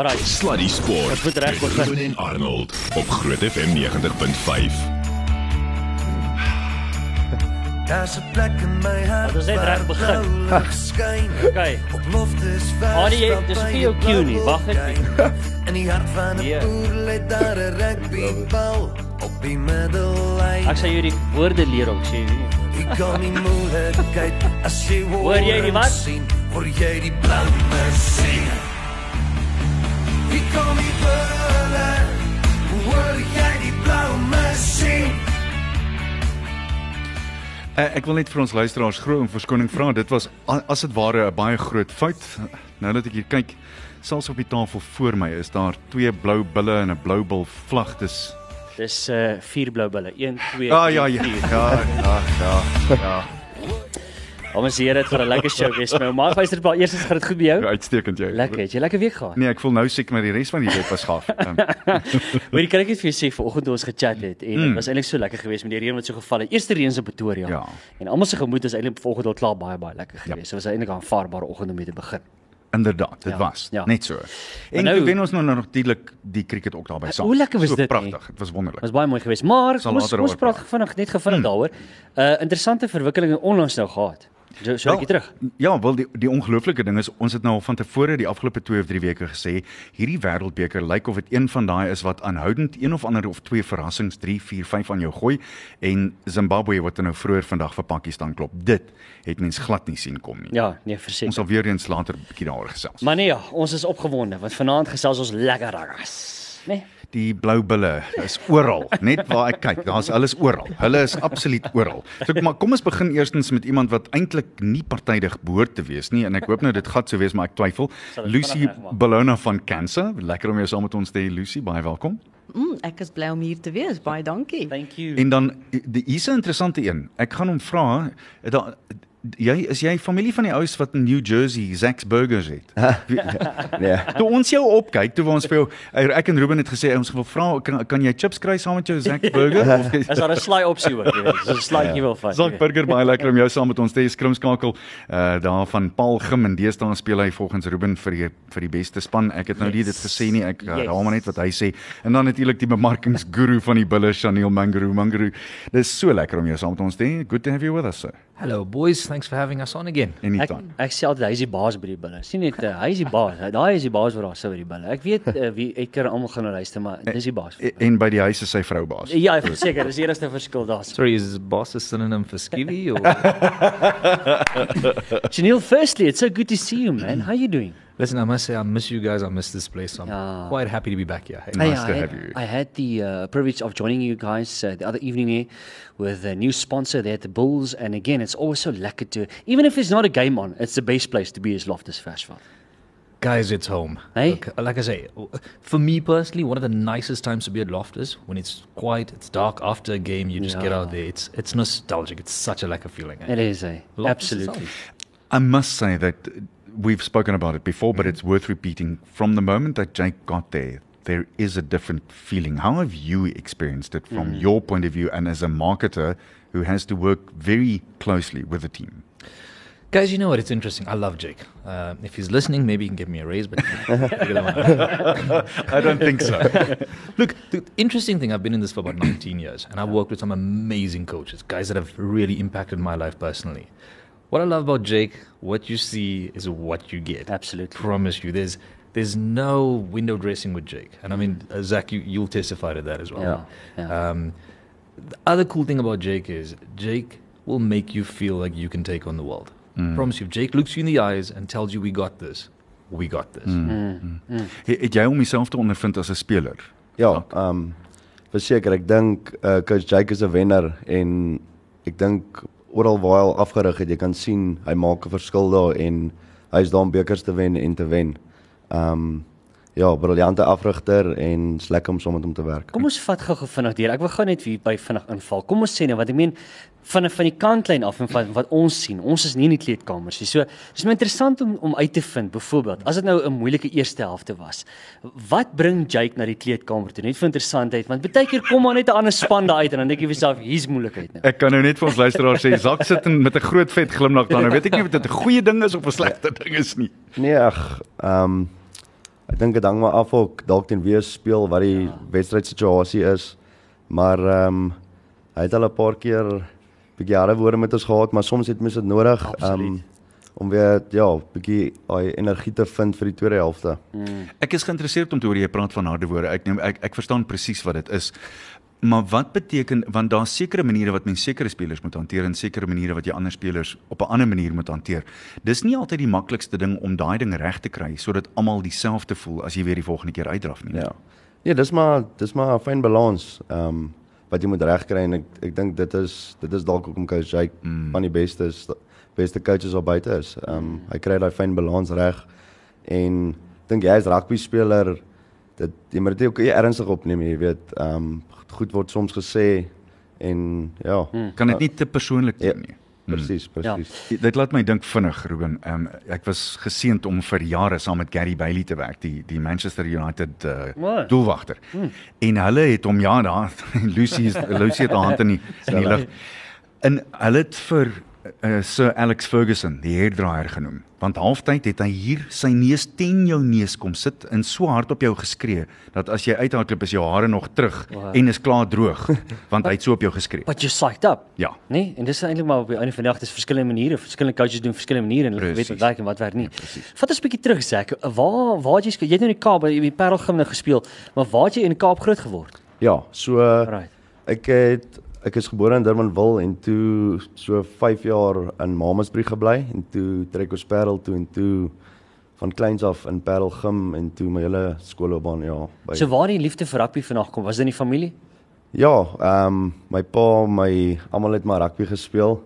Alraai, Sluddy Sport. Ons moet reg. Ruben en Arnold op Groot FM 90.5. Daar's 'n plek in my hart. Ons waar reg begin. skyn. Okay. Op loftes vers. Anie, jy- dis nie jou cue nie, wag net In die hart van 'n Nee. boer lê daar 'n rugbybal op die middellyn. Ek sal jou die woorde leer ook sê. Ek kan nie moeilikheid as jy Hoor jy die wat? Hoor jy die blou masjien? Ek kom nie bulle. Hoor jy die blou masjien? Uh, ek wil net vir ons luisteraars gro en verskoning vra. Dit was as dit ware 'n baie groot fout. Nou dat ek hier kyk, selfs op die tafel voor my is daar twee blou bulle en 'n blou bil vlag. Dis Dis uh vier blou bulle. 1 2 Ah ja ja. Ja ja ja. ja. Ons hier dit vir 'n lekker show wees my. Maar luister maar eers gaan dit goed by jou. Uitstekend jy. Lekker, het jy lekker week gehad? Nee, ek voel nou siek met die res van die week was gaaf. Um, Hoorie, kan ek net vir jou sê vanoggend toe ons gechat het en dit Mm. was eintlik so lekker geweest met die reën wat so geval het. Eerste reën in Pretoria. Ja. En almal se gemoed is eintlik vanoggend al klaar baie baie lekker Ja. geweest. So was eintlik 'n aanvaarbare oggend om mee te begin. Inderdaad, dit Ja, was ja. net so. En nou- nou wen ons nou natuurlik die cricket ook daarbey saam. Hoe lekker was so dit, Pragtig, nie? dit was wonderlik. Was baie mooi geweest. Maar ons ons praat vinnig net gevinnig daaroor. Uh interessante verwikkelinge onlangs nou gehad. So so ek terug. Ja, wel die die ongelooflike ding is ons het nou al van tevore die afgelope 2 of 3 weke gesê hierdie wêreldbeker lyk of dit een van daai is wat aanhoudend een of ander of twee verrassings 3 4 5 aan jou gooi en Zimbabwe wat nou vroeër vandag vir Pakistan klop. Dit het mens glad nie sien kom nie. Ja, nee, Ons verseker. sal weer eens later 'n bietjie daaroor gesels. Maar nee, ja, ons is opgewonde want vanaand gesels ons lekker raggas, né? Nee? Die blou bulle is oral, net waar ek kyk. Daar's hulle is oral. Hulle is absoluut oral. So maar kom ons begin eerstens met iemand wat eintlik nie partydig behoort te wees nie en ek hoop nou dit gaan so wees maar ek twyfel. Lucy. Bologna van Cancer. Lekker om jou saam met ons te hê Lucy, baie welkom. Mm, ek is bly om hier te wees. Baie dankie. Thank you. En dan die hier's 'n interessante een. Ek gaan hom vra, da, jy is jy familie van die oues wat in New Jersey Zack's Burgers het? Nee. Toe ons jou opkyk, toe ons vir jou ek en Ruben het gesê ons wil vra kan, kan jy chips kry saam met jou Zack's Burger of Is daar 'n slaai opsie ook, jy weet. So 'n slaaitjie wil vat. Zak Burger baie lekker om jou saam met ons te hê skrimskakel uh daar van Paul Gim en deesdae speel hy volgens Ruben vir die vir die beste span. Ek het nou nie dit gesê nie. Ek Yes. yes. raam maar net wat hy sê. En dan natuurlik die bemarkingsguru van die bulle Chanel Manguru Manguru. Dis so lekker om jou saam met ons te hê. Good to have you with us sir. Hello, boys. Thanks for having us on again. Ek Anytime. ek sê altyd hy is die baas by die bulle. Sien net uh, hy is die baas. Daai is die baas wat daar sit by die bulle. Ek weet uh, wie ek kan almal gaan luister, maar dis die baas. En- En by die huis is sy vrou baas. Ja, verseker, dis die enigste verskil daar. Sorry, is boss a synonym for skivvy or? Janelle, firstly, it's so good to see you, man. How you doing? Listen, I must say I miss you guys. I miss this place. I'm Yeah. quite happy to be back here. Hey. Nice Hey, to I have had, you. I had the uh, privilege of joining you guys uh, the other evening here with a new sponsor there at the Bulls. And again, it's always so lekker to, even if there's not a game on, it's the best place to be is Loftus Versveld. Guys, it's home. Hey? Look, like I say, for me personally, one of the nicest times to be at Loftus when it's quiet, it's dark after a game. You just get out there. It's it's nostalgic. It's such a lekker feeling. eh? It is, eh? Loftus Absolutely. itself. I must say that we've spoken about it before, but it's worth repeating. From the moment that Jake got there, there is a different feeling. How have you experienced it from your point of view and as a marketer who has to work very closely with the team? Guys, you know what? It's interesting. I love Jake. Uh, if he's listening, maybe he can give me a raise. But figure that one out. I don't think so. Look, the interesting thing, I've been in this for about 19 years, and I've worked with some amazing coaches, guys that have really impacted my life personally. What I love about Jake, what you see is what you get. Absolutely. Promise you. There's there's no window dressing with Jake. And I mean, uh, Zach, you, you'll testify to that as well. Yeah, yeah. Um, the other cool thing about Jake is Jake will make you feel like you can take on the world. Promise you. If Jake looks you in the eyes and tells you, we got this, we got this. Het, het jy om jouself te ondervind as 'n speler? Ja, ehm um, verseker ek dink uh, coach Jake is 'n wenner en ek dink oral waar hy afgerig het, jy kan sien hy maak 'n verskil daar en hy is daar om bekers te wen en te wen. Ehm um, ja, briljante afrigter en lekker om saam met hom te werk. Kom ons vat gou-gou vinnig deur. Ek wil gou net hier by vinnig inval. Kom ons sê nou wat ek meen van van die kantlyn af en van wat ons sien. Ons is nie in die kleedkamers nie. So dis my interessant om om uit te vind byvoorbeeld as dit nou 'n moeilike eerste helfte was. Wat bring Jake na die kleedkamer toe net vir interessantheid want baie keer kom maar net 'n ander span daar uit en dan dink jy vir jouself hier's moeilikheid nou. Ek kan nou net vir ons luisteraars sê Zak sit in met 'n groot vet glimlag dan. Nou weet ek nie of dit 'n goeie ding is of 'n slegte ding is nie. Nee, ag, ehm um, ek dink dit hang maar af ook dalk teen wie jy speel wat die ja. wedstrydsituasie is. Maar ehm um, hy het al 'n paar keer bietjie harde woorde met ons gehad, maar soms het mens dit nodig um, om weer ja, bietjie daai energie te vind vir die tweede helfte. Ek is geïnteresseerd om te hoor jy praat van harde woorde. Ek neem ek ek verstaan presies wat dit is. Maar wat beteken want daar's sekere maniere wat mens sekere spelers moet hanteer en sekere maniere wat jy ander spelers op 'n ander manier moet hanteer. Dis nie altyd die maklikste ding om daai ding reg te kry sodat almal dieselfde voel as jy weer die volgende keer uitdraf nie. Ja. Nee, dis maar dis maar 'n fyn balans. Ehm um, wat jy moet regkry en ek ek dink dit is dit is dalk hoekom coach Jake mm. van die beste is beste coaches op buite is. Ehm um, hy kry daai fyn balans reg en ek dink jy as rugby speler dit jy moet dit ook ernstig opneem, jy weet. Ehm um, goed word soms gesê en ja, mm. Kan dit nie te persoonlik Ja. neem nie. Presies, presies. Dit laat my dink vinnig Ruben. Um, ek was geseënd om vir jare saam met Gary Bailey te werk, die die Manchester United uh, Mooi. doelwagter. Hmm. En hulle het hom ja, daar Lucy is Lucy het haar hand in die in die lug. En hulle het vir uh, Sir Alex Ferguson, die hairdraier genoem. Want halftyd het hy hier sy neus teen jou neus kom sit en so hard op jou geskree dat as jy uithardloop is jou hare nog terug Wow. en is klaar droog, want hy het so op jou geskree. But you're psyched up. Ja. Nee, en dis eintlik maar op die einde van die dag dis verskillende maniere, verskillende coaches doen verskillende maniere en hulle weet wat werk en wat werk nie. Vat ons 'n bietjie terug Zak. Waar waar jy? Jy het nou in die Kaap by die Parelgym nou gespeel, maar waar het jy in die Kaap groot geword? Ja, so Right. ek het ek is gebore in Durbanville en toe so 5 jaar in Mamasbury gebly en toe trek ons Parel toe en toe van kleins af in Parel gym en toe my hele skoolloopbaan ja by So waar die liefde vir rugby vandag kom, was dit in die familie? Ja, ehm um, my pa, my almal het maar rugby gespeel.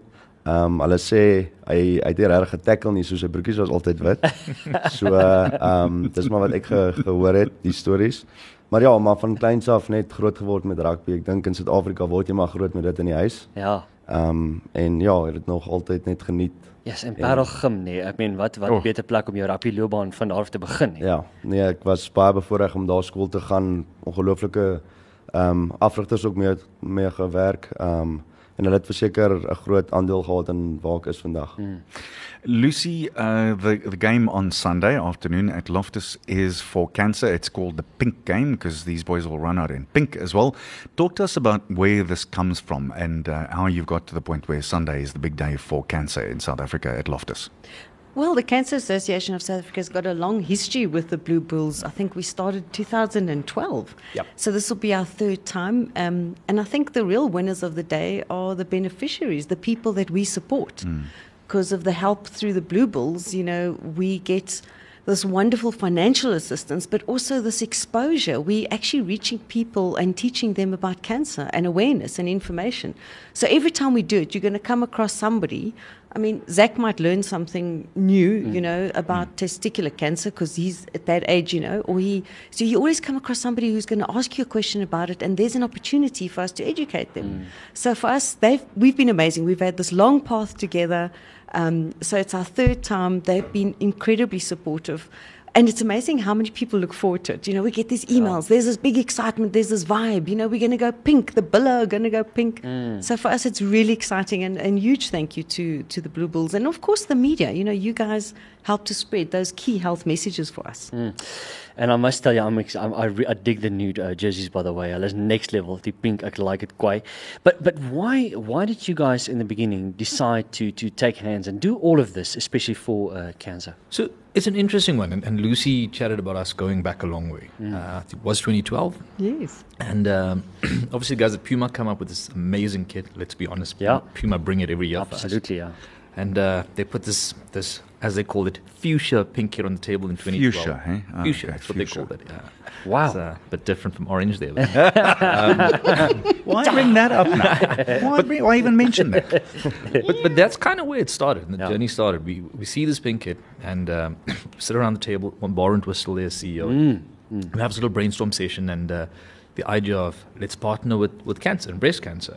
Ehm um, hulle sê hy hy het nie regtig getackle nie, so sy broekies was altyd wit. So ehm um, dis maar wat ek ge, gehoor het, die stories. Maar ja, maar van kleins af net groot geword met rugby. Ek dink in Suid-Afrika word jy maar groot met dit in die huis. Ja. Ehm um, en ja, ek het dit nog altyd net geniet. Ja, yes, in Parelgym nee. Ek meen wat wat oh. beter plek om jou rugby loopbaan van daar af te begin nie. Ja, nee, ek was baie bevoorreg om daar skool te gaan. Ongelooflike ehm um, afrigters ook mee mee gewerk. Ehm um, en hulle het verseker 'n groot aandeel gehad in waar ek is vandag. Mm. Lucy, uh, the the game on Sunday afternoon at Loftus is for cancer. It's called the Pink Game because these boys will run out in pink as well. Talk to us about where this comes from and uh, how you've got to the point where Sunday is the big day for cancer in South Africa at Loftus. Well, the Cancer Association of South Africa has got a long history with the Blue Bulls. I think we started 2012. Yep. So this will be our third time. Um, and I think the real winners of the day are the beneficiaries, the people that we support. Because of the help through the Blue Bulls, you know, we get this wonderful financial assistance, but also this exposure. We're actually reaching people and teaching them about cancer and awareness and information. So every time we do it, you're going to come across somebody. I mean, Zach might learn something new, mm. you know, about mm. testicular cancer because he's at that age, you know, or he. So you always come across somebody who's going to ask you a question about it, and there's an opportunity for us to educate them. Mm. So for us, they've we've been amazing. We've had this long path together. Um, so it's our third time. They've been incredibly supportive. And it's amazing how many people look forward to it. You know, we get these emails. There's this big excitement. There's this vibe. You know, we're going to go pink. The Billa are going to go pink. So for us, it's really exciting. And, and huge thank you to, to the Blue Bulls. And of course, the media. You know, you guys help to spread those key health messages for us. And I must tell you, I'm, ex- I'm I, re- I dig the new uh, jerseys by the way. Hulle is next level. Die pink, I like it quite. But but why why did you guys in the beginning decide to to take hands and do all of this, especially for uh, cancer? So it's an interesting one, and, and Lucy chatted about us going back a long way. Uh, it was 2012, Yes. and um, obviously, guys at Puma come up with this amazing kit. Let's be honest, Yeah. Puma bring it every year. for us. Absolutely, yeah. And uh, they put this this as they called it fuchsia pink kit on the table in 2012. Fuchsia, eh? Ah, fuchsia, okay, that's what fuchsia. they called it. Yeah. Wow. It's uh, a bit different from orange there. but- Why bring that up now? Why, bring, why even mention that? but, but that's kind of where it started. And the Yeah. journey started. We we see this pink kit and um, sit around the table. When Borrent was still there, CEO. We have this little brainstorm session and uh, the idea of let's partner with, with cancer and breast cancer.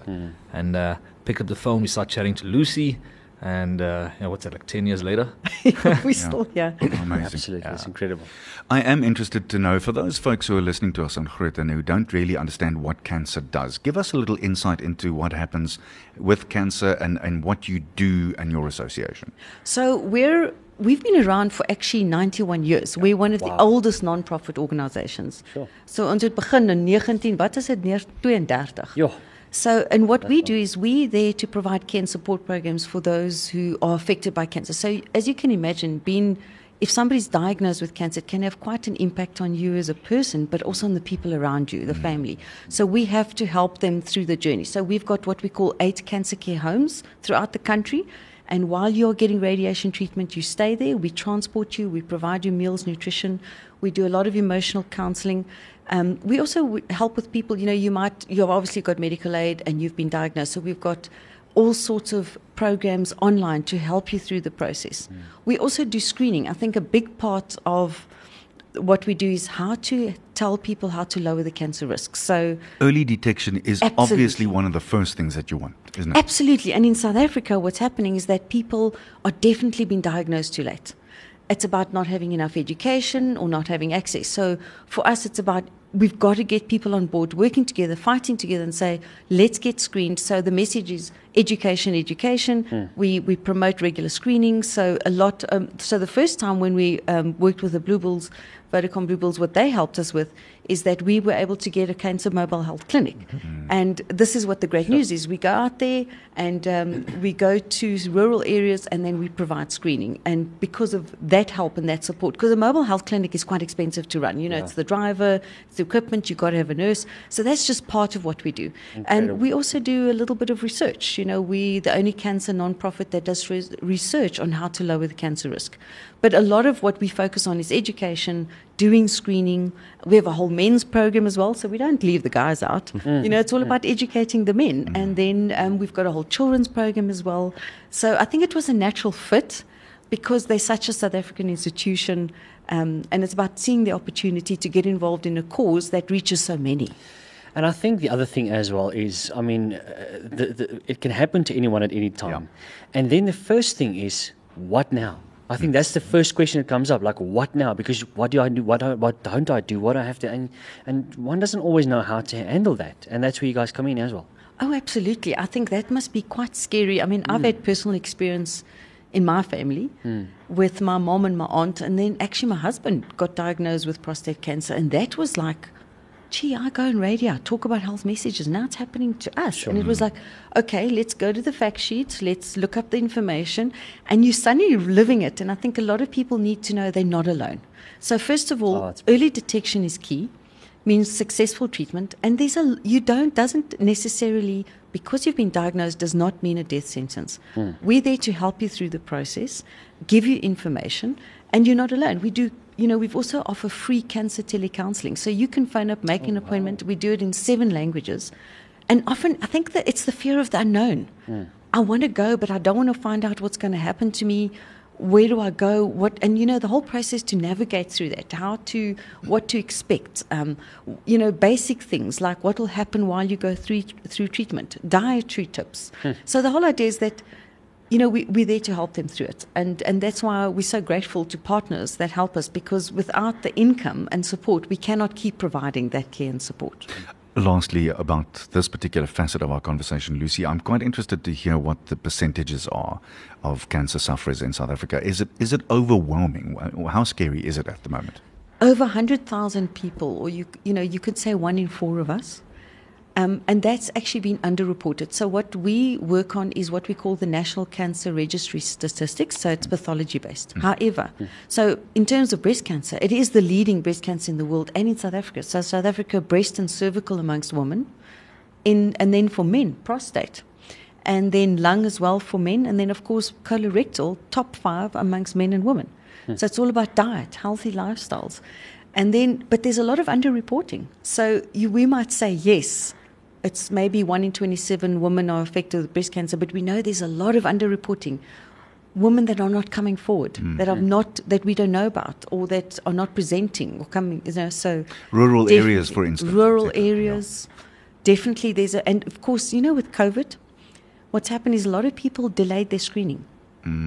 And uh, pick up the phone. We start chatting to Lucy. And uh, you know, what's that like? Ten years later, we're still here. Amazing. Absolutely, it's incredible. I am interested to know for those folks who are listening to us on Groot and who don't really understand what cancer does, give us a little insight into what happens with cancer and, and what you do and your association. So we're we've been around for actually 91 years. We're one of the oldest non-profit organizations. Sure. So ons het begin in 19 wat is dit neer 32. Ja. So, and what we do is we're there to provide care and support programs for those who are affected by cancer. So, as you can imagine, being if somebody's diagnosed with cancer, it can have quite an impact on you as a person, but also on the people around you, the mm. family. So, we have to help them through the journey. So, we've got what we call eight cancer care homes throughout the country. And while you're getting radiation treatment, you stay there. We transport you. We provide you meals, nutrition. We do a lot of emotional counseling. Um, we also w- help with people. You know, you might you've obviously got medical aid and you've been diagnosed. So we've got all sorts of programs online to help you through the process. We also do screening. I think a big part of what we do is how to tell people how to lower the cancer risk. So Early detection is Absolutely. obviously one of the first things that you want, isn't it? Absolutely. And in South Africa, what's happening is that people are definitely being diagnosed too late. It's about not having enough education or not having access. So for us, it's about we've got to get people on board, working together, fighting together, and say, let's get screened. So the message is education, education. We, we promote regular screening. So a lot. Um, so the first time when we um, worked with the Blue Bulls, Vodacom Blue Bulls, what they helped us with is that we were able to get a cancer mobile health clinic. And this is what the great news is. We go out there and um, we go to rural areas and then we provide screening. And because of that help and that support, because a mobile health clinic is quite expensive to run. You know, it's the driver, it's the equipment, you've got to have a nurse. So that's just part of what we do. And we also do a little bit of research. You know, we the only cancer nonprofit that does res- research on how to lower the cancer risk. But a lot of what we focus on is education, doing screening. We have a whole men's program as well, so we don't leave the guys out. You know, it's all about educating the men. And then um, we've got a whole children's program as well. So I think it was a natural fit because they're such a South African institution. Um, and it's about seeing the opportunity to get involved in a cause that reaches so many. And I think the other thing as well is, I mean, uh, the, the, it can happen to anyone at any time. And then the first thing is, what now? I think that's the first question that comes up. Like, what now? Because what do I do? What, do, what don't I do? What do I have to? And, and one doesn't always know how to handle that. And that's where you guys come in as well. Oh, absolutely. I think that must be quite scary. I mean, I've hmm. had personal experience in my family hmm. with my mom and my aunt, and then actually my husband got diagnosed with prostate cancer, and that was like, gee, I go on radio, I talk about health messages. Now it's happening to us. And it was hmm. like, okay, let's go to the fact sheet, let's look up the information, and you're suddenly living it. And I think a lot of people need to know they're not alone. So, first of all, Oh, early detection is key means successful treatment and there's a you don't doesn't necessarily because you've been diagnosed does not mean a death sentence hmm. we're there to help you through the process give you information and you're not alone we do you know we've also offer free cancer telecounseling. So you can phone up make an appointment. We do it in seven languages. And often i think that it's the fear of the unknown. I want to go but i don't want to find out what's going to happen to me. Where do I go? What and you know the whole process to navigate through that, how to what to expect. Um, you know basic things like what will happen while you go through through treatment, dietary tips. So the whole idea is that you know we, we're there to help them through it, and and that's why we're so grateful to partners that help us because without the income and support, we cannot keep providing that care and support. Lastly, about this particular facet of our conversation, Lucy, I'm quite interested to hear what the percentages are of cancer sufferers in South Africa. Is it is it overwhelming? How scary is it at the moment? over 100,000 people, or you, you know, you could say one in four of us. Um, and that's actually been underreported. So what we work on is what we call the National Cancer Registry statistics. So it's pathology based. Hmm. However, hmm. so in terms of breast cancer, it is the leading breast cancer in the world and in South Africa. So South Africa, breast and cervical amongst women, in and then for men, prostate. And then lung as well for men, and then of course colorectal, top five amongst men and women. Hmm. So it's all about diet, healthy lifestyles. And then, but there's a lot of underreporting. So you, we might say, yes, it's maybe one in 27 women are affected with breast cancer, but we know there's a lot of underreporting. Women that are not coming forward, mm. that are mm. not, that we don't know about, or that are not presenting or coming, you know, so. Rural definitely- areas, for instance, Rural etc., yeah. areas. Definitely there's a, and of course, you know, with COVID, what's happened is a lot of people delayed their screening.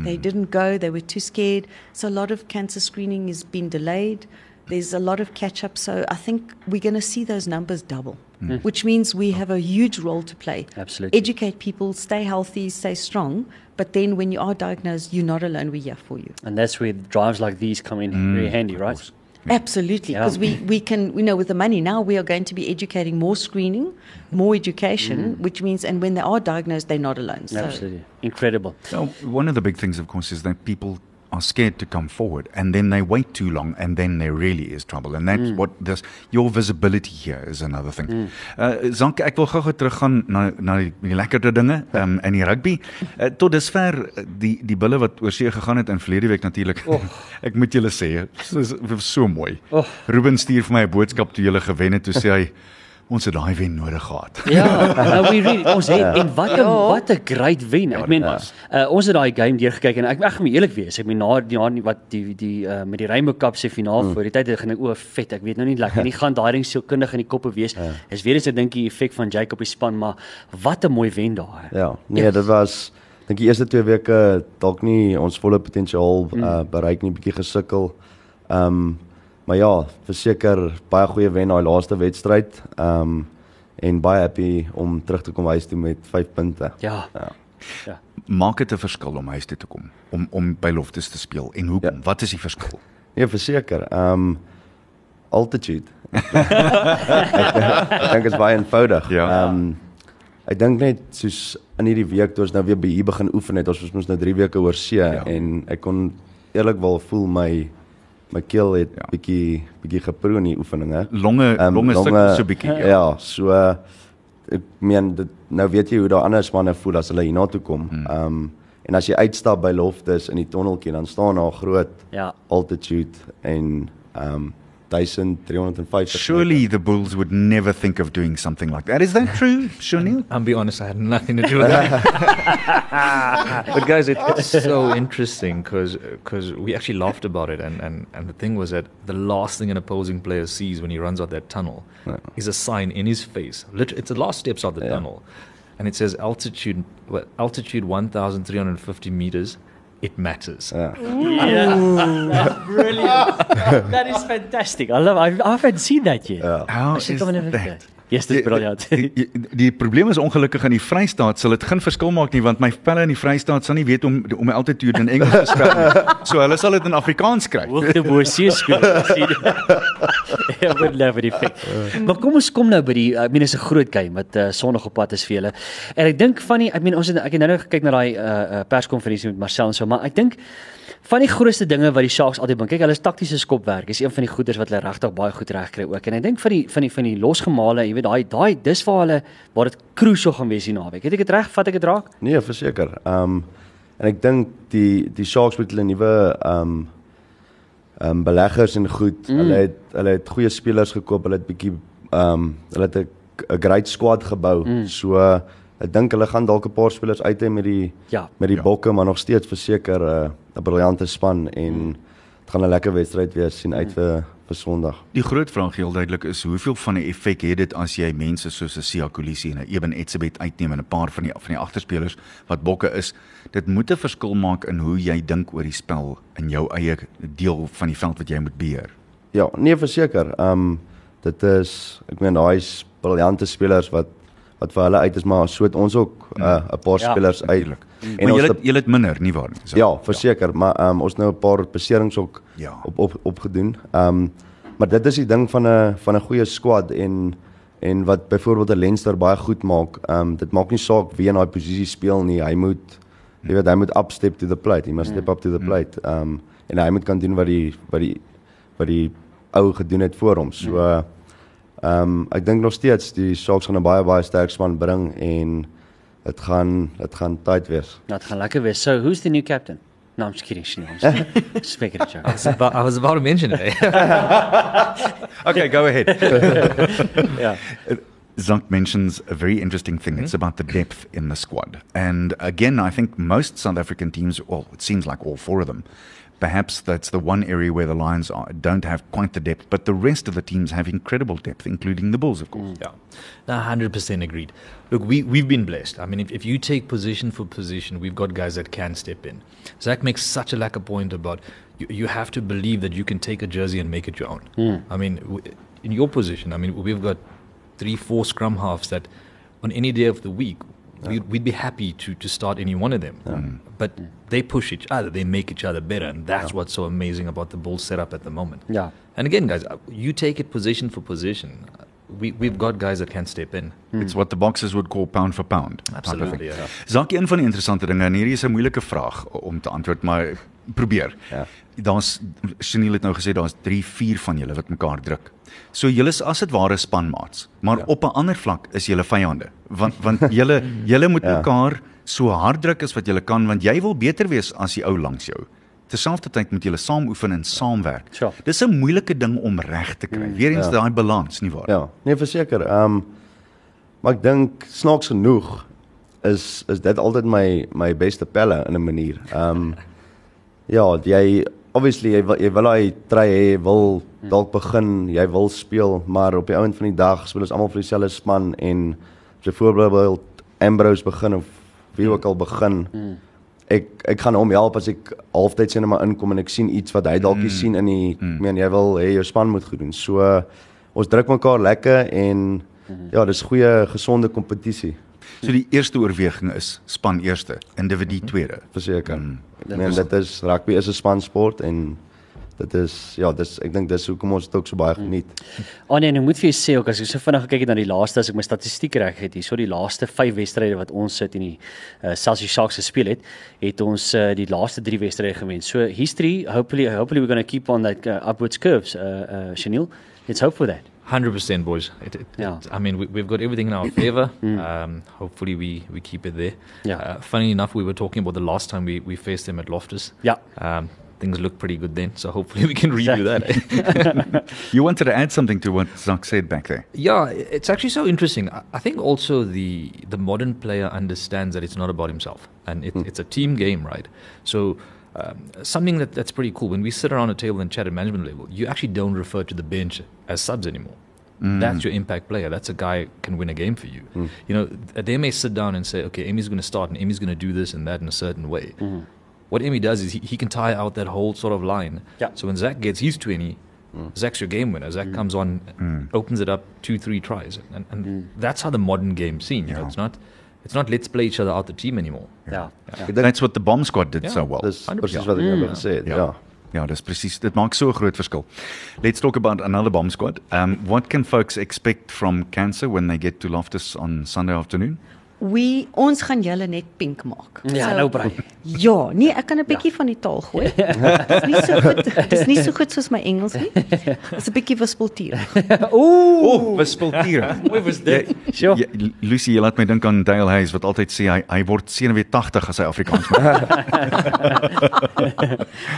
They mm. didn't go, they were too scared. So a lot of cancer screening has been delayed. There's a lot of catch up. So I think we're going to see those numbers double, hmm. which means we have a huge role to play. Absolutely. Educate people, stay healthy, stay strong. But then when you are diagnosed, you're not alone. We're here for you. And that's where drives like these come in mm. very handy, right? Absolutely, Yeah. because we, we can, you know, with the money now, we are going to be educating more screening, more education, mm. which means, and when they are diagnosed, they're not alone. So Absolutely. Incredible. Now, one of the big things, of course, is that people are scared to come forward and then they wait too long and then there really is trouble and that's mm. what this your visibility here is another thing. Mm. Uh Zanke ek wil gou-gou teruggaan na na die, die lekkerder dinge um, in die rugby. Uh, tot dusver uh, die die bulle wat oor see gegaan het in verlede week natuurlik. Oh. ek moet julle sê, dit is so mooi. Oh. Ruben stuur vir my 'n boodskap toe julle gewen het toe sê hy ons het daai wen nodig gehad. Ja, nou we really ons het en wat 'n wat 'n great wen. Ek meen was. uh, ons het daai game deurgekyk en ek ek gaan eerlik wees. Ek meen na die na wat die die uh, met die Rainbow Cup se finaal mm. voor die tyd het gaan ek o vet. Ek weet nou nie lekker nie gaan daai ding so kundig in die koppe wees. Ja. Is weer eens ek dink die effek van Jake op die span, maar wat 'n mooi wen daar. Ja, nee, dit was dink die eerste twee weke dalk nie ons volle potensiaal uh, bereik nie, bietjie gesukkel. Ehm um, maar ja, verseker baie goeie wen daai laaste wedstryd. Ehm um, en baie happy om terug te kom huis toe met 5 punte. Ja. Ja. Ja. Maak dit 'n verskil om huis toe te kom om om by Loftus te speel en hoekom? Ja. Wat is die verskil? Nee, verseker. Ehm um, altitude. ek dink dit is baie eenvoudig. Ja. Ehm um, ek dink net soos in hierdie week toe ons nou weer by hier begin oefen het, ons was mos nou 3 weke oor see Ja. ja. en ek kon eerlikwaar voel my my keel het Ja. bietjie bietjie geproe in die oefeninge. Longe Ehm, longe sukkel so bietjie. Ja, ja so ek meen dit nou weet jy hoe daai ander spanne voel as hulle hiernatoe kom. Hmm. Ehm um, en as jy uitstap by Loftus in die tonneltjie dan staan daar groot Ja. altitude en ehm um, 1350 Surely the Bulls would never think of doing something like that. Is that true, Shunil? I'll be honest, I had nothing to do with that. but guys, it, it's so interesting because we actually laughed about it, and, and, and the thing was that the last thing an opposing player sees when he runs out that tunnel is a sign in his face. Literally, it's the last steps out the Yeah. tunnel, and it says altitude altitude 1,350 meters. It matters. Ja. Yeah. Brilliant. that is fantastic. I love I, I haven't seen that yet. Ja. How I should is come and have a that? It. Yes, dis briljant. Die, die, die probleem is ongelukkig in die Vrystaat sal dit geen verskil maak nie want my pelle in die Vrystaat sal nie weet om om my altitude in Engels te spel nie. So hulle sal dit in Afrikaans kry. Hoogte bo see skool. sien. Ja, word never die fik. Maar kom ons kom nou by die ek meen dis 'n groot game wat uh, Sondag op pad is vir julle. En ek dink van die ek meen ons het ek het nou nou gekyk na daai uh, uh, perskonferensie met Marcel en so, maar ek dink van die grootste dinge wat die Sharks altyd dink, kyk hulle is taktiese skopwerk. Is een van die goeders wat hulle regtig baie goed reg kry ook. En ek dink van die van die van die losgemale, jy weet daai daai dis waar hulle waar dit crucial gaan wees hier naweek. Het ek dit reg? Vat ek dit raak? Nee, verseker. Ehm um, en ek dink die die Sharks met hulle nuwe ehm um, ehm um, beleggers en goed. Mm. Hulle het hulle het goeie spelers gekoop. Hulle het bietjie ehm um, hulle het 'n 'n great squad gebou. Mm. So ek dink hulle gaan dalk 'n paar spelers uit hê met die Ja. met die Ja. bokke, maar nog steeds verseker 'n uh, 'n briljante span en Mm. dit gaan 'n lekker wedstryd wees sien uit vir vir Sondag. Die groot vraag heel duidelik is hoeveel van 'n effek het dit as jy mense soos 'n Sia Kolisi en 'n Eben Etzebeth uitneem en 'n paar van die van die agterspelers wat bokke is. Dit moet 'n verskil maak in hoe jy dink oor die spel in jou eie deel van die veld wat jy moet beheer. Ja, nee verseker. Ehm um, dit is ek meen daai briljante spelers wat wat vir hulle uit is maar so het ons ook 'n uh, 'n paar Ja, spelers uit. Natuurlik. En Maar ons jy het- minder nie waar nie. So, Ja, verseker, maar ehm um, ons nou 'n paar beserings ook Ja. op op opgedoen. Ehm um, maar dit is die ding van 'n van 'n goeie squad en en wat byvoorbeeld 'n Leinster baie goed maak. Ehm um, dit maak nie saak wie in daai posisie speel nie. Hy moet jy weet hy moet upstep to the plate. He must step up to the plate. Ehm um, en hy moet kan doen wat die wat die wat die ou gedoen het voor hom. So ehm um, ek dink nog steeds die Sharks gaan 'n baie baie sterk span bring en dit gaan dit gaan tight wees. Nou, dit gaan lekker wees. So, who's the new captain? No, I'm just kidding, Shanil. Just making a joke. I was about, I was about to mention it. eh? Okay, go ahead. Ja. Zonk mentions a very interesting thing. It's about the depth in the squad. And again, I think most South African teams, well, it seems like all four of them, perhaps that's the one area where the Lions are, don't have quite the depth, but the rest of the teams have incredible depth, including the Bulls, of course. Mm. Yeah, no, hundred percent agreed. Look, we we've been blessed. I mean, if, if you take position for position, we've got guys that can step in. Zach makes such a lack of point about you, you have to believe that you can take a jersey and make it your own. Mm. I mean, w- in your position, I mean, we've got three, four scrum halves that on any day of the week, we'd, we'd be happy to, to start any one of them. But they push each other, they make each other better. And that's what's so amazing about the Bulls setup at the moment. Ja. And again, guys, uh, you take it position for position. We, we've got guys that can step in. It's what the boxers would call pound for pound. Absolutely, thing. ja. Zak een van die interessante dinge en hierdie is 'n moeilike vraag om te antwoord, maar probeer. Ja. Daar's Chanel het nou gesê daar's 3, 4 van julle wat mekaar druk. So julle is as dit ware spanmaats, maar ja. op 'n ander vlak is julle vyande. Want want julle julle moet ja. Ja. mekaar so hard druk as wat julle kan want jy wil beter wees as die ou langs jou. Terselfdertyd moet julle saam oefen en saamwerk. Sure. Dis 'n moeilike ding om reg te kry. Weerens Ja. daai balans, nie waar? Ja, nee verseker. Ehm um, maar ek dink snaaks genoeg is is dit altyd my my beste pelle in 'n manier. Ehm um, ja, jy obviously jy wil jy wil hy try hê, wil dalk begin, jy wil speel, maar op die ouend van die dag speel ons almal vir dieselfde span en as jy voorbeeld Ambrose begin of wie ook al begin. Ek ek gaan hom help as ek halftyd sien maar inkom en ek sien iets wat hy dalk nie sien in die ek meen jy wil hê jou span moet goed doen. So ons druk mekaar lekker en ja, dis goeie gesonde kompetisie So die eerste oorweging is span eerste, individu tweede. verseker. Ek meen dit is rugby is 'n spansport en dit is ja, dis ek dink dis hoekom ons dit ook so baie geniet. Oh nee, nou moet vir jou sê ook as ek so vinnig gekyk het na die laaste as ek my statistiek reg het, hier so die laaste 5 wedstryde wat ons sit in die uh, Celsius Sharks gespeel het, het ons uh, die laaste 3 wedstryde gewen. So history, hopefully hopefully we're going to keep on that uh, upwards curves, uh, uh Chanel. Let's hope for that. Hundred percent, boys. It, it, Yeah. it- I mean, we, we've got everything in our favor. Um, hopefully, we, we keep it there. Yeah. Uh, funny enough, we were talking about the last time we, we faced them at Loftus. Yeah. Um, things looked pretty good then, so hopefully we can redo that. You wanted to add something to what Zach said back there. yeah, it's actually so interesting. I- I think also the the modern player understands that it's not about himself, and it, it's a team game, right? So. Um, something that, that's pretty cool when we sit around a table and chat at management level, you actually don't refer to the bench as subs anymore. Mm. That's your impact player. That's a guy can win a game for you. Mm. You know, they may sit down and say, okay, Emmy's going to start and Emmy's going to do this and that in a certain way. Mm-hmm. What Emmy does is he, he can tie out that whole sort of line. Yeah. So when Zach gets used his 20, mm. Zach's your game winner. Zach comes on, opens it up two, three tries. And, and that's how the modern game's seen. You know, Yeah. it's not it's not let's play each other out the team anymore. Ja. ja. Ek dink That's what the bomb squad did Ja. so well. dis 100%. presies wat ek nou gesê het. Ja. Ja. Ja, dis presies. Dit maak so 'n groot verskil. Let's talk about another bomb squad. Um what can folks expect from Cancer when they get to Loftus on Sunday afternoon? We ons gaan julle net pink maak. Ja, nou brei. Ja, nee, ek kan 'n bietjie van die taal gooi. Dis nie so goed. Dis nie so goed soos my Engels nie. Dis 'n bietjie wispeltuur. Ooh, Oh, wispeltiere. hoe was dit? Sjoe. Ja, Lucy, jy laat my dink aan Dale Hayes wat altyd sê hy hy word 87 as hy Afrikaans praat.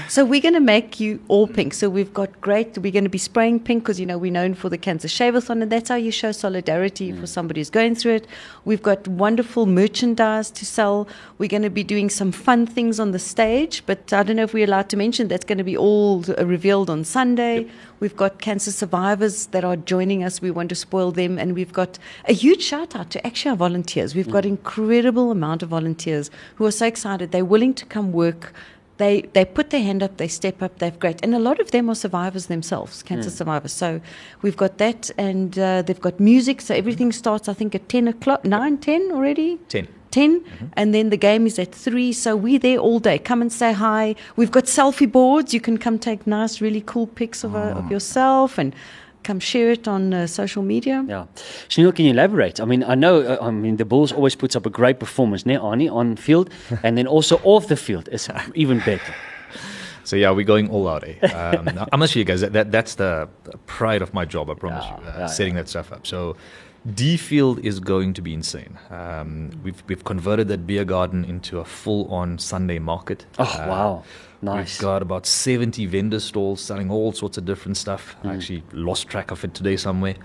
So we're going to make you all pink. So we've got great. We're going to be spraying pink because you know we're known for the cancer shave-a-thon, and that's how you show solidarity for somebody who's going through it. We've got wonderful merchandise to sell. We're going to be doing some fun things on the stage, but I don't know if we're allowed to mention. That's going to be all uh, revealed on Sunday. We've got cancer survivors that are joining us. We want to spoil them, and we've got a huge shout out to actually our volunteers. We've got incredible amount of volunteers who are so excited. They're willing to come work they they put their hand up, they step up, they've great, and a lot of them are survivors themselves, cancer survivors. So we've got that, and uh, they've got music. So everything starts, I think, at ten o'clock, nine, ten already. 10. 10 and then the game is at 3 so we're there all day. Come and say hi. We've got selfie boards. You can come take nice really cool pics of, uh, of yourself and come share it on uh, social media Yeah. Chanel, can you elaborate? I mean, I know, uh, I mean, the Bulls always puts up a great performance, ne, Arnie, on field, and then also off the field is even better. So yeah, we're going all out. Eh? Um, I must show you guys that, that that's the the pride of my job. I promise Yeah, you, uh, yeah, setting that stuff up. So D Field is going to be insane. Um, we've we've converted that beer garden into a full-on Sunday market. Oh, Uh, wow. Nice. We've got about 70 vendor stalls selling all sorts of different stuff. I actually lost track of it today somewhere.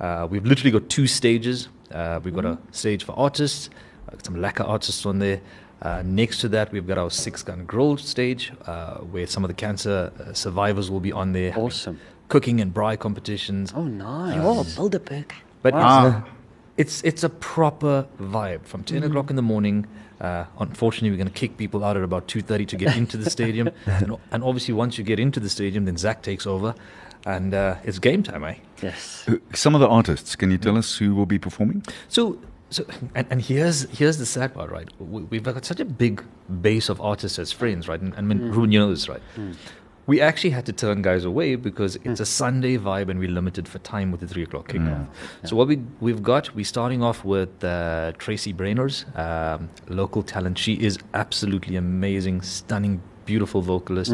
Uh, we've literally got two stages. Uh, we've got a stage for artists, uh, some lacquer artists on there. Uh, next to that, we've got our six gun grill stage, uh, where some of the cancer uh, survivors will be on there. Awesome. Cooking and braai competitions. Oh, nice. oh Bilderberg But Ah. it's it's a proper vibe from 10 o'clock in the morning. Uh, unfortunately, we're going to kick people out at about 2:30 to get into the stadium, and, and obviously once you get into the stadium, then Zach takes over, and uh, it's game time, eh? Yes. Uh, Some of the artists, can you tell us who will be performing? So, so and, and here's here's the sad part, right? We, we've got such a big base of artists as friends, right? And, and when Ruben, you know this, right? We actually had to turn guys away because it's a Sunday vibe and we're limited for time with the three o'clock kickoff. So what we we've got, we're starting off with uh, Tracy Brainers, um, local talent. She is absolutely amazing, stunning, beautiful vocalist.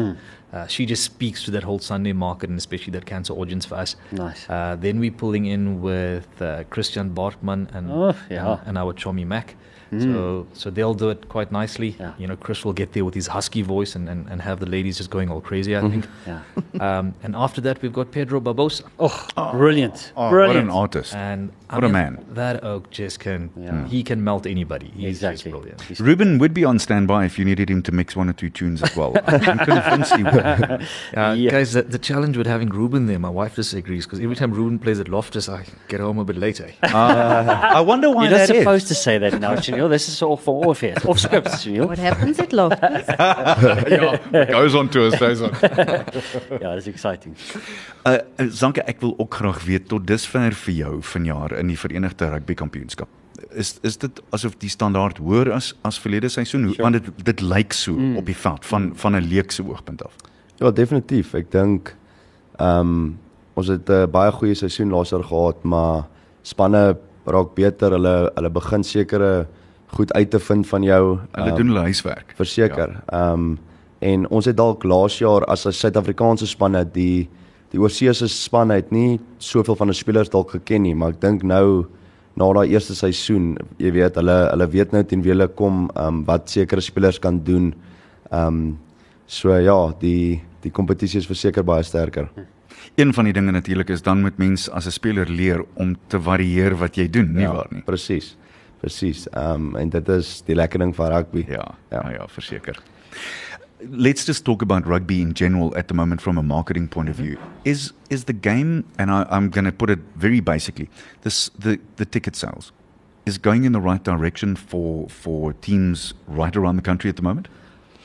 Uh, she just speaks to that whole Sunday market and especially that cancer audience for us. Nice. Uh, then we're pulling in with uh, Christian Bartman and, Oh, yeah. and, and our Chomi Mac. So, so they'll do it quite nicely. Yeah. You know, Chris will get there with his husky voice and, and, and have the ladies just going all crazy, I think. Yeah. um, and after that, we've got Pedro Barbosa. Oh, brilliant. Oh, brilliant. what an artist. And I What a man. That oak just can, Yeah. he can melt anybody. He's Exactly. just brilliant. Ruben would be on standby if you needed him to mix one or two tunes as well. I'm convinced he would. Uh, Yeah. Guys, the, the challenge with having Ruben there, my wife disagrees because every time Ruben plays at Loftus, I get home a bit late. eh? I wonder why You're not that is. supposed to say that now, Janelle. This is all for all affairs. Off script, Janelle. What happens at Loftus? ja, goes on tour, stays on. Ja, dis exciting. Uh, uh, Zanke, ek wil ook graag weet tot dusver vir jou vanjaar in die Verenigde Rugby Kampioenskap. Is is dit asof die standaard hoër as as verlede seisoen? Hoe want dit dit lyk so mm. op die veld van van 'n leekse oogpunt af. Ja, definitief. Ek dink ehm um, ons het 'n baie goeie seisoen laas jaar gehad, maar spanne raak beter. Hulle hulle begin sekere goed uit te vind van jou. Hulle ehm, doen hulle huiswerk. Verseker. Ehm um, en ons het dalk laas jaar as 'n Suid-Afrikaanse spanne die die oorseese span het nie soveel van die spelers dalk geken nie, maar ek dink nou na daai eerste seisoen, jy weet, hulle hulle weet nou teen wie hulle kom, ehm um, wat sekere spelers kan doen. Ehm um, so ja, die die kompetisie is verseker baie sterker. Een van die dinge natuurlik is dan moet mens as 'n speler leer om te varieer wat jy doen, nie waar nie? Presies. Presies. Ehm um, en dit is die lekker ding van rugby. Ja, Ja. ja, ja, verseker. Let's just talk about rugby in general at the moment from a marketing point of view. Is is the game, and I, I'm going to put it very basically, this the the ticket sales is going in the right direction for for teams right around the country at the moment.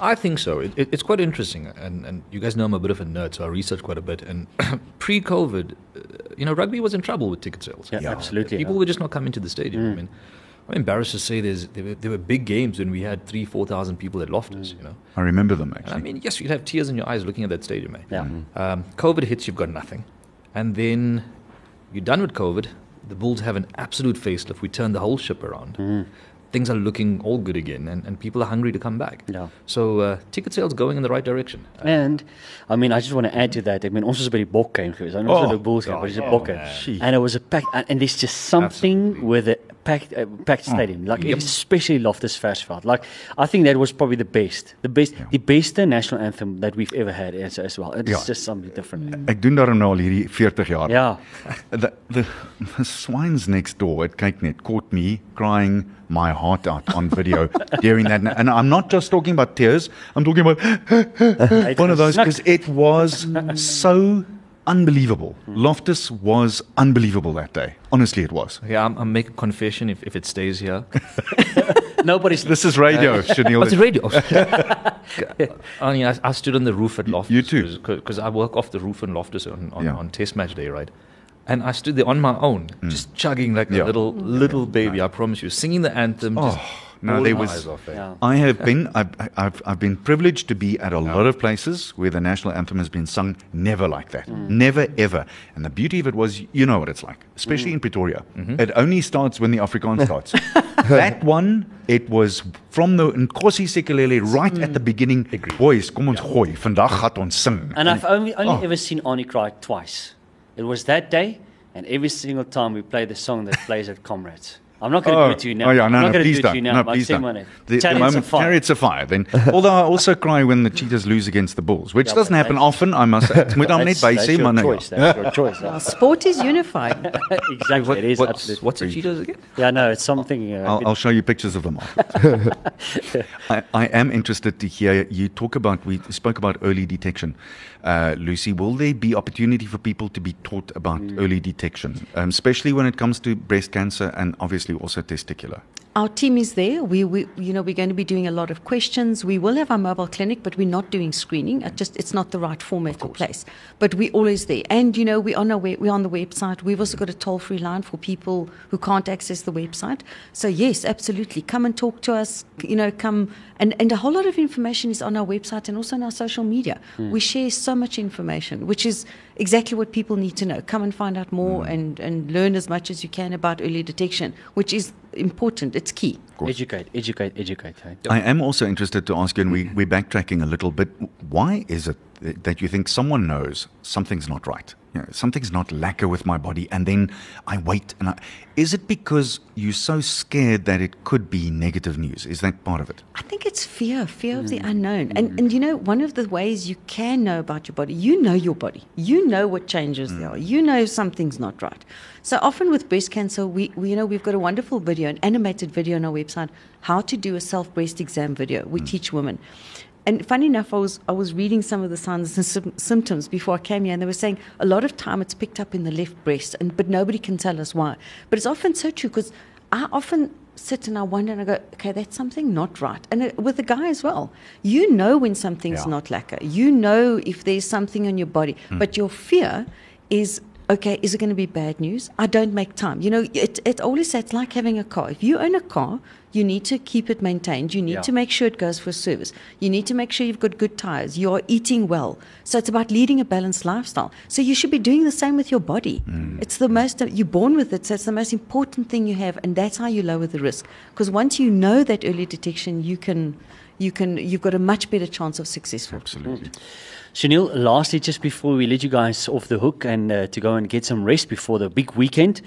I think so. It, it, it's quite interesting, and, and you guys know I'm a bit of a nerd, so I research quite a bit. And pre-COVID, uh, you know, rugby was in trouble with ticket sales. Yeah, absolutely. People yeah. were just not coming to the stadium. I mean, I'm embarrassed to say there's there were, there were big games when we had three, four thousand people at Loftus. You know, I remember them and I mean, yes, you'd have tears in your eyes looking at that stadium. Eh? Yeah. Um, COVID hits, you've got nothing, and then you're done with COVID. The Bulls have an absolute facelift. We turn the whole ship around. Things are looking all good again, and, and people are hungry to come back. Yeah. So uh, ticket sales going in the right direction. And I mean, I just want to add to that. I mean, also by die Bok game geweest. I know Oh, oh, the Bulls game, but it's a oh, Bok game. And it was a packed and, and there's just something Absolutely. with a packed uh, packed stadium. Like Yep. especially Loftus Versveld. Like I think that was probably the best. The best the best national anthem that we've ever had as, as well. It's Ja. just something different. Ek doen daarom nou al hierdie 40 jaar. Ja. The, the the swines next door at kyk net caught me crying my heart out on video during that and I'm not just talking about tears I'm talking about one of those because it was so unbelievable Loftus was unbelievable that day honestly it was yeah, I'm, I'm making a confession if, if it stays here. Nobody's this is radio Chanel What's the radio? I mean, I, I stood on the roof at Loftus. you too. Because I work off the roof in Loftus on, on, Yeah. on Test Match Day, right? And I stood there on my own, mm. just chugging like Yeah. a little little baby. I promise you, singing the anthem. Just Oh, no, bawling there was- eyes off? Yeah. I have been I've, I've I've been privileged to be at a lot of places where the national anthem has been sung never like that. Mm. Never ever. And the beauty of it was you know what it's like especially mm. in Pretoria. Mm-hmm. It only starts when the Afrikaans starts. That one it was from the Nkosi Sikelele right at the mm. beginning. Agreed. boys kom ons gooi. Vandag gaan ons sing. And I've only only Oh. ever seen Arnie cry twice. It was that day, and every single time we play the song that plays at Comrades. I'm not going to do it to you now. Oh yeah, I'm no, not no, gonna please do it to don't. you now. No, please don't. maar net. The, the moment of fire. chariots of fire. Then, although I also cry when the Cheetahs lose against the Bulls, which Yeah, doesn't happen often. I must. Ek moet hom net That's- by that's sê, your man. choice, That's your choice. Well, sport is unifying. exactly. It is What's, absolutely. what's the Cheetos again? Yeah, no, it's something. Uh, I'll, I'll show you pictures of them. I, I am interested to hear you talk about. We spoke about early detection, uh, Lucy. Will there be opportunity for people to be taught about early detection, um, especially when it comes to breast cancer and obviously also testicular? Our team is there. We, we, you know, we're going to be doing a lot of questions. We will have our mobile clinic, but we're not doing screening. It just it's not the right format or place. But we're always there. And you know, we're on our we- we're on the website. We've also got a toll free line for people who can't access the website. So yes, absolutely, come and talk to us. You know, come and and a whole lot of information is on our website and also on our social media. Hmm. We share so much information, which is exactly what people need to know. Come and find out more hmm. and and learn as much as you can about early detection, which is important. It's key. educate, educate, educate. Hey? I am also interested to ask you, and we, we're backtracking a little bit. Why is it that you think someone knows something's not right? You know, something's not lacquer with my body, and then I wait. And I, is it because you're so scared that it could be negative news? Is that part of it? I think it's fear, fear of the mm. unknown. And mm. and you know, one of the ways you can know about your body, you know your body. You know what changes there are. Mm. You know something's not right. So often with breast cancer, we, we you know we've got a wonderful video, an animated video on our website, how to do a self breast exam video. We teach women. And funny enough, I was I was reading some of the signs and sym- symptoms before I came here, and they were saying a lot of time it's picked up in the left breast, and but nobody can tell us why. But it's often so true because I often sit and I wonder and I go, okay, that's something not right. And it, with the guy as well, you know when something's Yeah. not lacquer. You know if there's something on your body, hmm. but your fear is. Okay, is it going to be bad news? I don't make time. You know, it, it always it's like having a car. If you own a car, you need to keep it maintained. You need Yeah. to make sure it goes for service. You need to make sure you've got good tires. You're eating well. So it's about leading a balanced lifestyle. So you should be doing the same with your body. Mm. It's the most, you're born with it. So it's the most important thing you have. And that's how you lower the risk. Because once you know that early detection, you can, you can, you've got a much better chance of successful. Absolutely. Chanel, lastly, just before we let you guys off the hook and uh, to go and get some rest before the big weekend,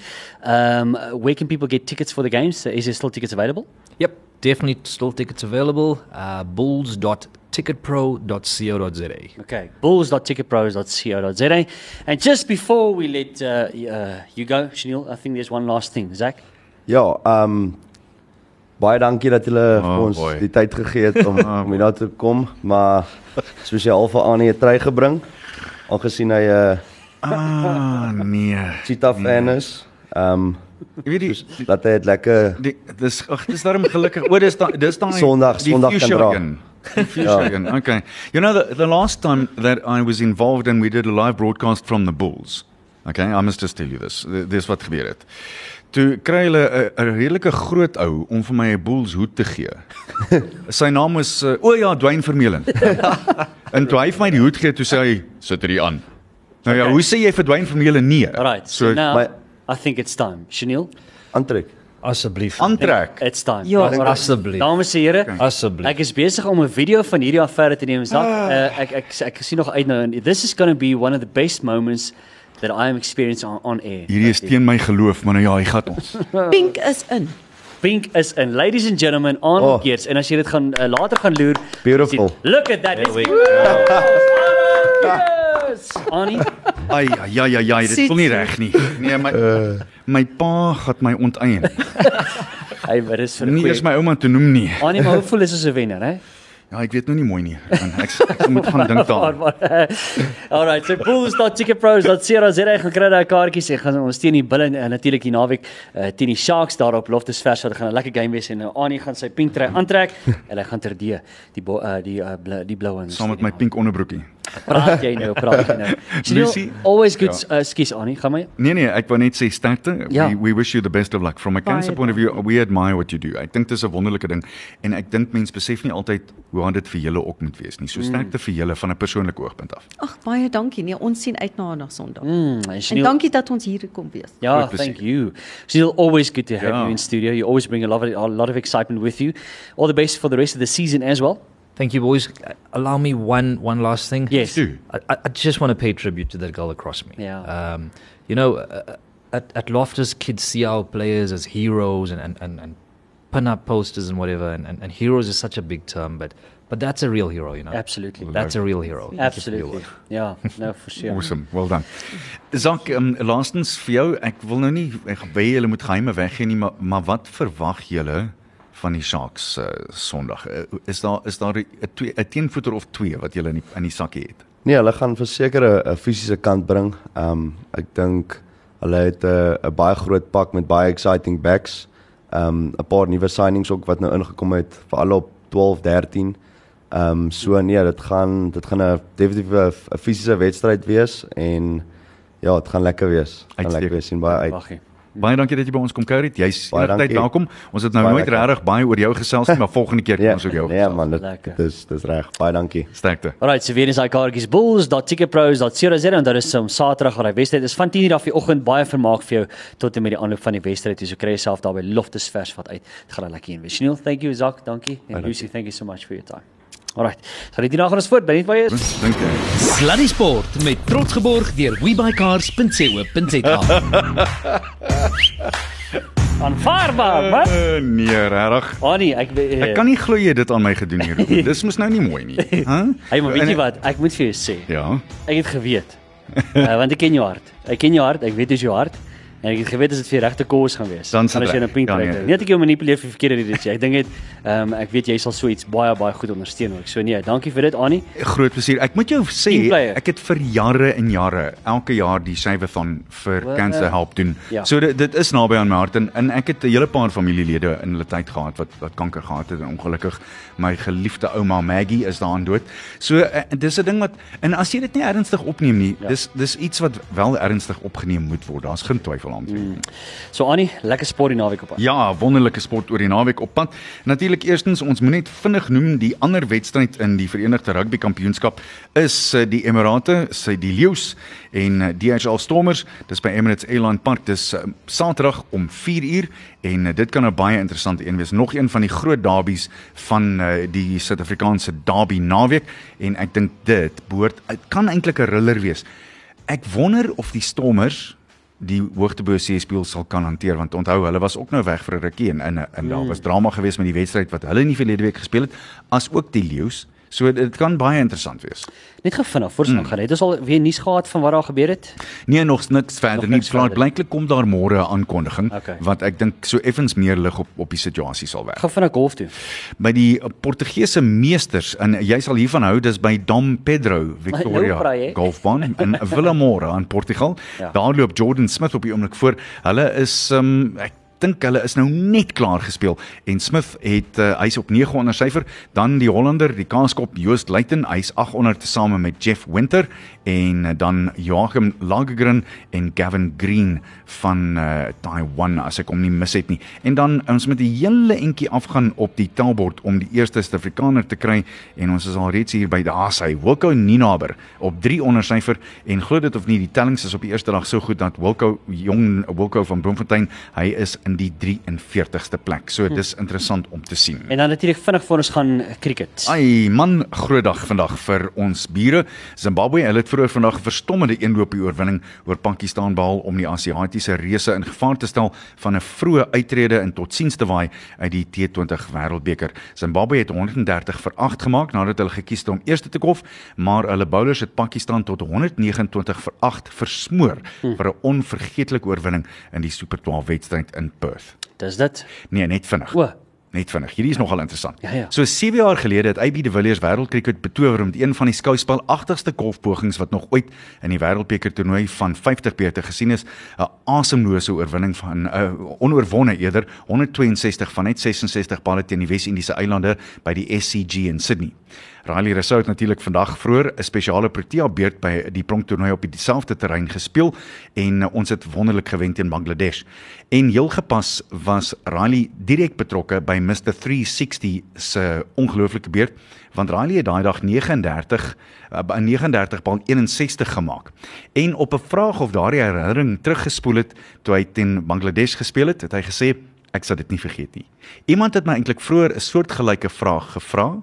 um, where can people get tickets for the games? Is there still tickets available? Yep, definitely still tickets available. Uh, bulls.ticketpro.co.za. Okay, bulls.ticketpros.co.za. And just before we let uh, uh, you go, Chanel, I think there's one last thing. Zach? Ja, ehm um, baie dankie dat julle Oh, ons boy. die tyd gegee het om om hier na te kom, maar spesiaal vir Annie 'n trui gebring aangesien hy 'n Ah, nee. cheetah fan is. Ehm um, Jy weet die, dat hy dit lekker die dis ag dis daarom gelukkig. O, dis daai dis daai Sondag- Sondag kan dra. Die fuchsia een. Okay. You know the the last time that I was involved and we did a live broadcast from the Bulls. Okay, I must just tell you this. Th- Dis wat gebeur het. Toe kry hulle 'n 'n redelike groot ou om vir my 'n Bulls hoed te gee. Sy naam was uh, o ja, Dwayne Vermeulen. en toe hy vir my die hoed gee, toe sê hy, "Sit hierdie aan." Nou ja, Okay. hoe sê jy vir Dwayne Vermeulen nee? Right, so, So now my- I think it's time. Chanel, aantrek. Asseblief. aantrek. it's time. Ja, asseblief. Dames en here, Asseblief. ek is besig om 'n video van hierdie affære te neem. Zak, uh, ek, ek ek sien nog uit nou this is going to be one of the best moments that I am experiencing on, on air. Hierdie is teen my geloof, maar nou ja, hy gat ons. Pink is in. Pink is in. Ladies and gentlemen, on Oh. Geerts. En as jy dit gaan uh, later gaan loer, Beautiful. sien- Look at that. It Yes. Annie, Ai ja ja ja, dit voel nie reg nie. Nee, my uh, my pa gaan my onteien. hy wat is vir 'n Nie eens my ouma te noem nie. Annie, maar hoe voel is as 'n wenner, hè? Ja, ek weet nou nie mooi nie. En Ek ek moet gaan dink daaraan. maar, Alright, so bulls.ticketpros.co.za gaan kry daai kaartjies en gaan ons teen die bulle en natuurlik die naweek uh, teen die Sharks daar op Loftus Vers wat gaan 'n lekker game wees en nou Annie gaan sy pink trui aantrek en hy gaan terdee die bo, uh, die uh, bl die blou ones. Saam met my pink onderbroekie. Praat jy nou, praat jy nou. Lucy? Lucy, always good uh, skus Annie, gaan my. Nee nee, ek wou net sê sterkte. Ja. We we wish you the best of luck from a cancer point of view. We admire what you do. Ek dink dit is 'n wonderlike ding en ek dink mense besef nie altyd hoe hard dit vir julle ook moet wees nie. So sterkte vir julle van 'n persoonlike oogpunt af. Ag baie dankie. Nee, ons sien uit na na Sondag. Mm, en En Chanel, dankie dat ons hier kom wees. Yeah, Groot plesier. thank you. Still always good to have Ja. you in studio. You always bring a lot of a lot of excitement with you. All the best for the rest of the season as well. Thank you, boys. Uh, Allow me one one last thing. Yes. Do. I, I just want to pay tribute to that girl across me. Yeah. Um, you know, a, at, at Loftus, kids see our players as heroes and, and, and, and pin up posters and whatever. And, and, and heroes is such a big term, but but that's a real hero, you know. Absolutely. That's a real hero. Absolutely. Ja, no for sure. Awesome. Well done. Zak, um, laastens vir jou, ek wil nou nie ek baie julle moet geheime weggee nie, maar maar wat verwag julle van die Sharks uh, Sondag? Uh, is daar is daar 'n twee 'n teenvoeter of twee wat julle in die in die sakkie het? Nee, hulle gaan verseker 'n 'n fisiese kant bring. Um ek dink hulle het 'n 'n baie groot pak met baie exciting backs. Um 'n paar nuwe signings ook wat nou ingekom het vir alle op 12, 13. Um so nee, dit gaan dit gaan 'n definitief 'n fisiese wedstryd wees en ja, dit gaan lekker wees. Gaan lekker wees en baie uit. Waggie. Baie dankie dat jy by ons kom kuier het. Jy's Baie enige tyd dankie. welkom. Ons het nou Baie nooit regtig baie oor jou gesels nie, maar volgende keer kan Ja, ons ook jou gesels. man, dit Lekker. dis dis reg. Baie dankie. Sterkte. Alright, so weer eens daai kaartjies bulls.ticketpros.co.za en daar is om Saterdag aan die wedstryd. Is van 10:00 af die oggend baie vermaak vir jou tot en met die aanloop van die wedstryd. So kry jouself daar by Loftus vers wat uit. Dit gaan lekker een wees. Neil, thank you Zak, dankie. En Lucy, thank you so much for your time. Alright. So dit hierna gaan ons voort. Bly net waar jy is. Dink jy? Sluddy Sport met trots geborg deur webycars.co.za. Aanvaarbaar, wat? Uh, nee, regtig. Annie, ek eh, Ek kan nie glo jy het dit aan my gedoen hier. Dis mos nou nie mooi nie. Hæ? Hey, maar weet jy wat? Ek moet vir jou sê. Ja. Ek het geweet. Uh, want ek ken jou hart. Ek ken jou hart. Ek weet dis jou hart. En ek het geweet as dit vir regte kos gaan wees. Dan as jy. 'n pink Ja, kry. nee. Nie dat ek jou manipuleer vir verkeerde redes nie. Ek dink dit ehm um, ek weet jy sal so iets baie baie goed ondersteun ook. So nee, dankie vir dit Annie. Groot plesier. Ek moet jou sê, ek het vir jare en jare elke jaar die Save-a-thon vir Wel, Cancer eh, help doen. ja. So dit dit is naby aan my hart en, en ek het 'n hele paar familielede in hulle tyd gehad wat wat kanker gehad het en ongelukkig my geliefde ouma Maggie is daaraan dood. So uh, dis 'n ding wat en as jy dit nie ernstig opneem nie, ja. dis dis iets wat wel ernstig opgeneem moet word. Daar's geen twyfel nie. Mm. So Annie, lekker sport die naweek op. pad. Ja, wonderlike sport oor die naweek op pad. Natuurlik eerstens, ons moet net vinnig noem die ander wedstryd in die Verenigde Rugby Kampioenskap is eh, die Emirate, sy die Leeu's en eh, DHL Stormers. Dis by Emirates Airline Park. Dis uh, Saterdag om 4uur en dit kan 'n baie interessante een wees. Nog een van die groot derbies van die Suid-Afrikaanse derby naweek en ek dink dit behoort dit kan eintlik 'n riller wees. Ek wonder of die Stormers die hoogtebo C-speel sal kan hanteer want onthou hulle was ook nou weg vir 'n rukkie en en, en daar was drama geweest met die wedstryd wat hulle in die verlede week gespeel het as ook die Leeu's. So dit kan baie interessant wees. Net gou vinnig voor ons aangaan. Het ons al weer nuus gehad van wat daar gebeur het? Nee, nog niks verder Nog nie. niks verder. blyklik kom daar môre 'n aankondiging Okay. wat ek dink so effens meer lig op op die situasie sal werk. Gou vinnig golf toe. By die Portugese meesters en jy sal hiervan hou, dis by Dom Pedro Nou Victoria praai jy. Golfbaan in Villa Moura in Portugal. Ja. Daar loop Jordan Smith op die oomblik voor. Hulle is um ek dink hulle is nou net klaar gespeel. En Smith het uh, hy's op 900 syfer, dan die Hollander, die kaaskop Joost Luiten, hy's 800 tesame met Jeff Winter. En uh, dan Joachim Lagergren en Gavin Green van uh, Taiwan as ek hom nie mis het nie. En dan ons met 'n hele entjie afgaan op die tellbord om die eerste Suid-Afrikaner te kry. En ons is al reeds hier by daar's hy Wilco Ninaber op 300 syfer. En glo dit of nie die tellings is op die eerste dag so goed dat Wilco jong Wilco van Bloemfontein hy is in die 43ste plek. So dis interessant om te sien. En dan natuurlik vinnig vir ons gaan cricket. Ai man, groot dag vandag vir ons bure. Zimbabwe, hulle het vroeër vandag 'n verstommende eenloopie oorwinning oor Pakistan behaal om die Asiatiese reuse in gevaar te stel van 'n vroeë uittrede en totsiens te waai uit die T20 Wêreldbeker. Zimbabwe het 130 vir 8 gemaak nadat hulle gekies het om eerste te kolf, maar hulle bowlers het Pakistan tot 129 vir 8 versmoor Hm. vir 'n onvergeetlike oorwinning in die Super 12 wedstryd in Perth. Dis dit. Nee, net vinnig. O, Net vinnig. Hierdie is nogal interessant. Ja, ja. So 7 jaar gelede het AB de Villiers wêreldkriket betower met een van die skouspel agtigste golfpogings wat nog ooit in die wêreldbeker toernooi van 50 beurte gesien is, 'n asemlose oorwinning van 'n uh, onoorwonne eerder 162 van net 66 balle teen die Wes-Indiese eilande by die SCG in Sydney. Riley Rousseau het natuurlik vandag vroeër 'n spesiale Protea beurt by die pronktoernooi op dieselfde terrein gespeel en uh, ons het wonderlik gewen teen Bangladesh. En heel gepas was Riley direk betrokke by Mr 360 se ongelooflike beurt want Riley het daai dag 39 uh, 'n 39 bal 61 gemaak. En op 'n vraag of daardie herinnering teruggespoel het toe hy teen Bangladesh gespeel het, het hy gesê ek sal dit nie vergeet nie. Iemand het my eintlik vroeër 'n soortgelyke vraag gevra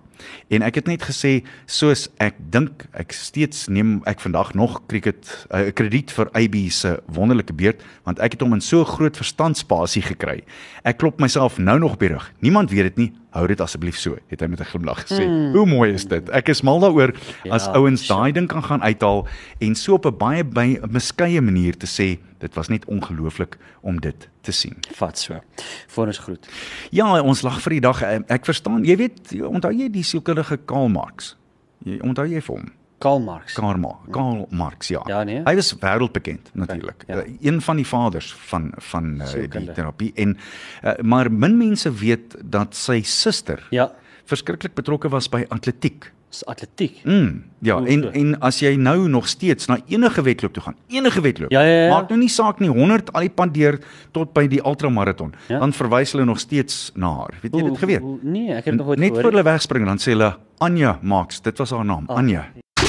en ek het net gesê soos ek dink ek steeds neem ek vandag nog cricket 'n uh, krediet vir AB se wonderlike beurt want ek het hom in so groot verstandspasie gekry. Ek klop myself nou nog op die rug. Niemand weet dit nie. Hou dit asseblief so, het hy met 'n glimlag gesê. Mm. Hoe mooi is dit? Ek is mal daaroor as Ja, ouens daai ding kan gaan uithaal en so op 'n baie by 'n beskeie manier te sê dit was net ongelooflik om dit te sien. Vat so. Voor ons groet. Ja, ons lag vir die dag. Ek verstaan, jy weet, onthou jy die sielkundige Karl Marx? Jy onthou jy vir hom? Karl Marx. Karl Marx, Karl Marx, ja. Ja, nee. Hy was wêreldbekend natuurlik. ja. Ja. Een van die vaders van van uh, die Sielkunde. terapie en uh, maar min mense weet dat sy suster Ja, verskriklik betrokke was by atletiek. dis atletiek. Mm, ja, Hoe en en as jy nou nog steeds na enige wedloop toe gaan, enige wedloop. Ja, ja, ja. Maak nou nie saak nie 100 al die pad deur tot by die ultramaraton. Ja. Dan verwys hulle nog steeds na haar. Weet jy dit geweet? hoe- Nee, ek het nog nooit Net gehoor. voor hulle wegspring dan sê hulle Anja Max, dit was haar naam, Anja.